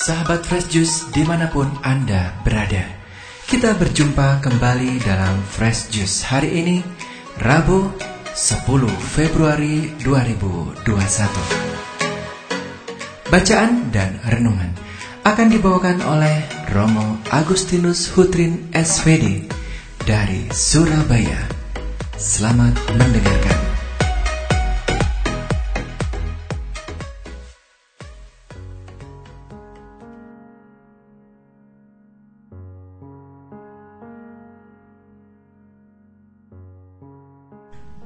Sahabat Fresh Juice di mana pun Anda berada. Kita berjumpa kembali dalam Fresh Juice hari ini Rabu 10 Februari 2021 Bacaan dan renungan akan dibawakan oleh Romo Agustinus Hutrin SVD dari Surabaya. Selamat mendengarkan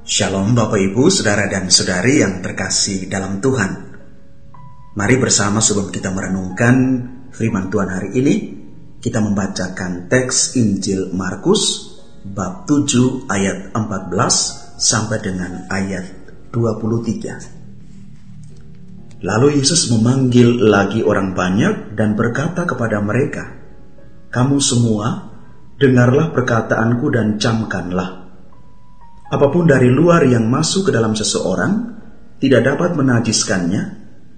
Shalom Bapak Ibu, Saudara dan Saudari yang terkasih dalam Tuhan. Mari bersama sebelum kita merenungkan firman Tuhan hari ini, kita membacakan teks Injil Markus bab 7 ayat 14 sampai dengan ayat 23. Lalu Yesus memanggil lagi orang banyak dan berkata kepada mereka, "Kamu semua, dengarlah perkataanku dan camkanlah." Apa pun dari luar yang masuk ke dalam seseorang tidak dapat menajiskannya,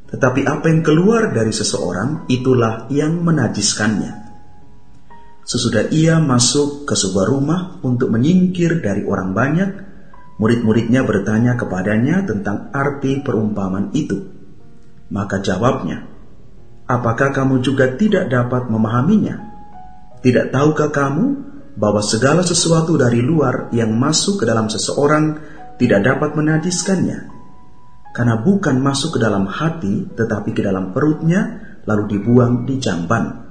tetapi apa yang keluar dari seseorang itulah yang menajiskannya. Sesudah ia masuk ke sebuah rumah untuk menyingkir dari orang banyak, murid-muridnya bertanya kepadanya tentang arti perumpamaan itu. Maka jawabnya, "Apakah kamu juga tidak dapat memahaminya? Tidak tahukah kamu bahwa segala sesuatu dari luar yang masuk ke dalam seseorang tidak dapat menajiskannya, karena bukan masuk ke dalam hati tetapi ke dalam perutnya, lalu dibuang di jamban.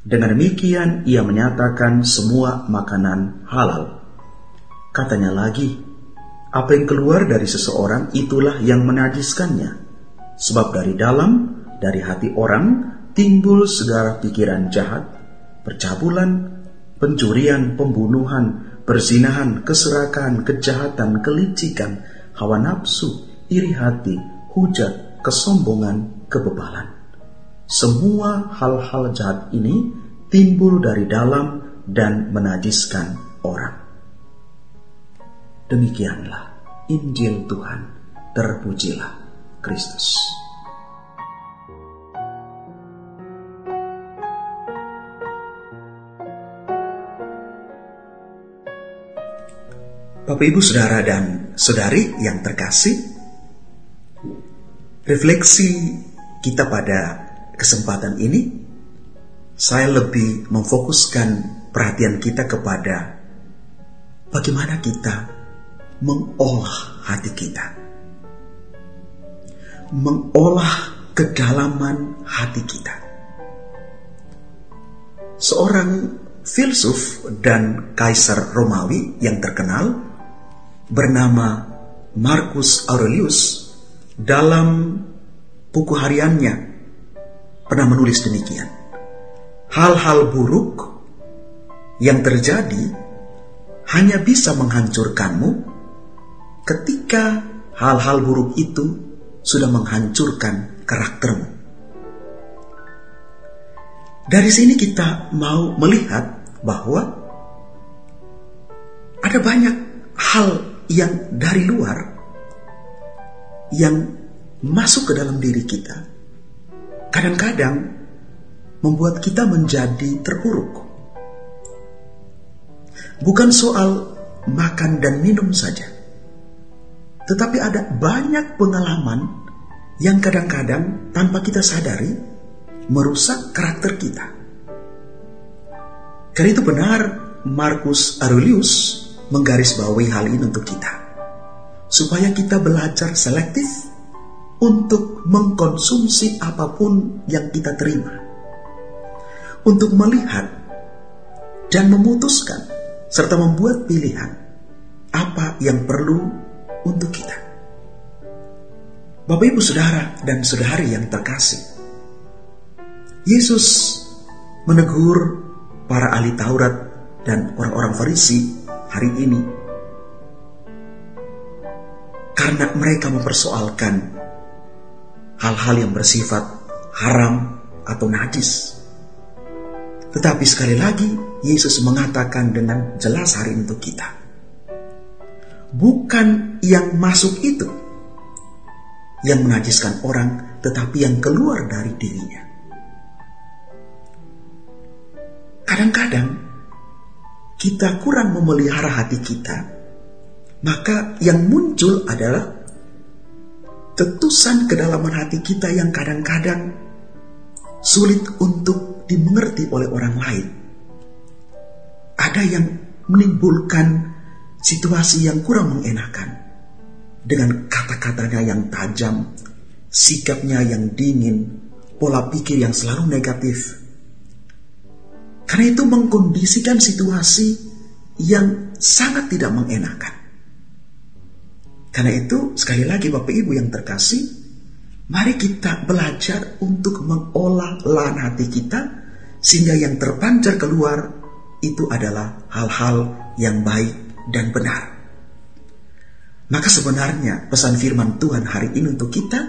Dengan demikian ia menyatakan semua makanan halal. Katanya lagi, apa yang keluar dari seseorang itulah yang menajiskannya. Sebab dari dalam, dari hati orang, timbul segala pikiran jahat, percabulan, pencurian, pembunuhan, berzinahan, keserakan, kejahatan, kelicikan, hawa nafsu, iri hati, hujat, kesombongan, kebebalan. Semua hal-hal jahat ini timbul dari dalam dan menajiskan orang. Demikianlah Injil Tuhan. Terpujilah Kristus. Bapak Ibu Saudara dan Saudari yang terkasih, refleksi kita pada kesempatan ini, saya lebih memfokuskan perhatian kita kepada bagaimana kita mengolah hati kita, mengolah kedalaman hati kita. Seorang filsuf dan kaisar Romawi yang terkenal bernama Marcus Aurelius dalam buku hariannya pernah menulis demikian. Hal-hal buruk yang terjadi hanya bisa menghancurkanmu ketika hal-hal buruk itu sudah menghancurkan karaktermu. Dari sini kita mau melihat bahwa ada banyak hal yang dari luar yang masuk ke dalam diri kita kadang-kadang membuat kita menjadi terpuruk. Bukan soal makan dan minum saja, tetapi ada banyak pengalaman yang kadang-kadang tanpa kita sadari merusak karakter kita. Karena itu benar Marcus Aurelius menggarisbawahi hal ini untuk kita. Supaya kita belajar selektif untuk mengkonsumsi apa pun yang kita terima. Untuk melihat dan memutuskan serta membuat pilihan apa yang perlu untuk kita. Bapak Ibu Saudara dan Saudari yang terkasih. Yesus menegur para ahli Taurat dan orang-orang Farisi hari ini karena mereka mempersoalkan hal-hal yang bersifat haram atau najis. Tetapi sekali lagi Yesus mengatakan dengan jelas hari ini untuk kita. Bukan yang masuk itu yang menajiskan orang, tetapi yang keluar dari dirinya. kadang-kadang kita kurang memelihara hati kita, maka yang muncul adalah tetusan kedalaman hati kita yang kadang-kadang sulit untuk dimengerti oleh orang lain. Ada yang menimbulkan situasi yang kurang mengenakan dengan kata-katanya yang tajam, sikapnya yang dingin, pola pikir yang selalu negatif. Karena itu mengkondisikan situasi yang sangat tidak mengenakan. Karena itu, sekali lagi Bapak Ibu yang terkasih, mari kita belajar untuk mengolah lahan hati kita, sehingga yang terpancar keluar itu adalah hal-hal yang baik dan benar. Maka sebenarnya pesan firman Tuhan hari ini untuk kita,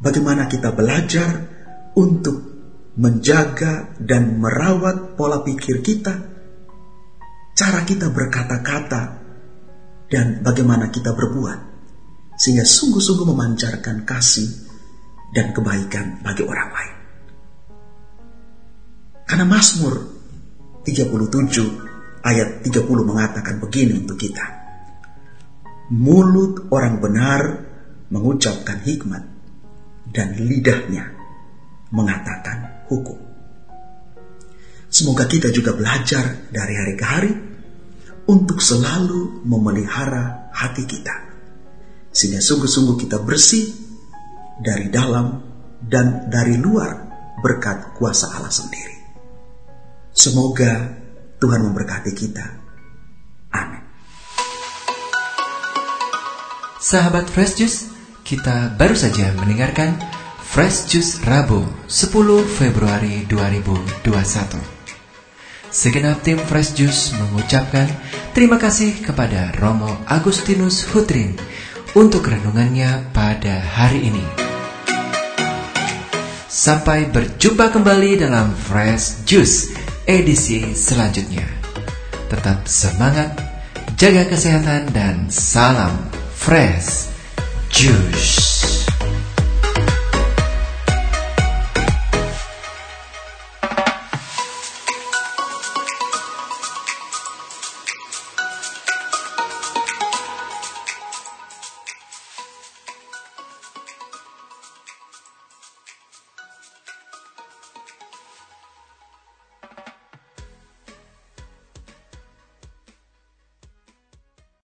bagaimana kita belajar untuk menjaga dan merawat pola pikir kita, cara kita berkata-kata, dan bagaimana kita berbuat, sehingga sungguh-sungguh memancarkan kasih dan kebaikan bagi orang lain. Karena Mazmur 37 ayat 30 mengatakan begini untuk kita mulut orang benar mengucapkan hikmat dan lidahnya mengatakan hukum. Semoga kita juga belajar dari hari ke hari untuk selalu memelihara hati kita. Sehingga sungguh-sungguh kita bersih dari dalam dan dari luar berkat kuasa Allah sendiri. Semoga Tuhan memberkati kita. Amin. Sahabat Fresh Juice, kita baru saja mendengarkan Fresh Juice Rabu 10 Februari 2021. Segenap tim Fresh Juice mengucapkan terima kasih kepada Romo Agustinus Hutrin untuk renungannya pada hari ini. Sampai berjumpa kembali dalam Fresh Juice edisi selanjutnya. Tetap semangat, jaga kesehatan dan salam fresh juice.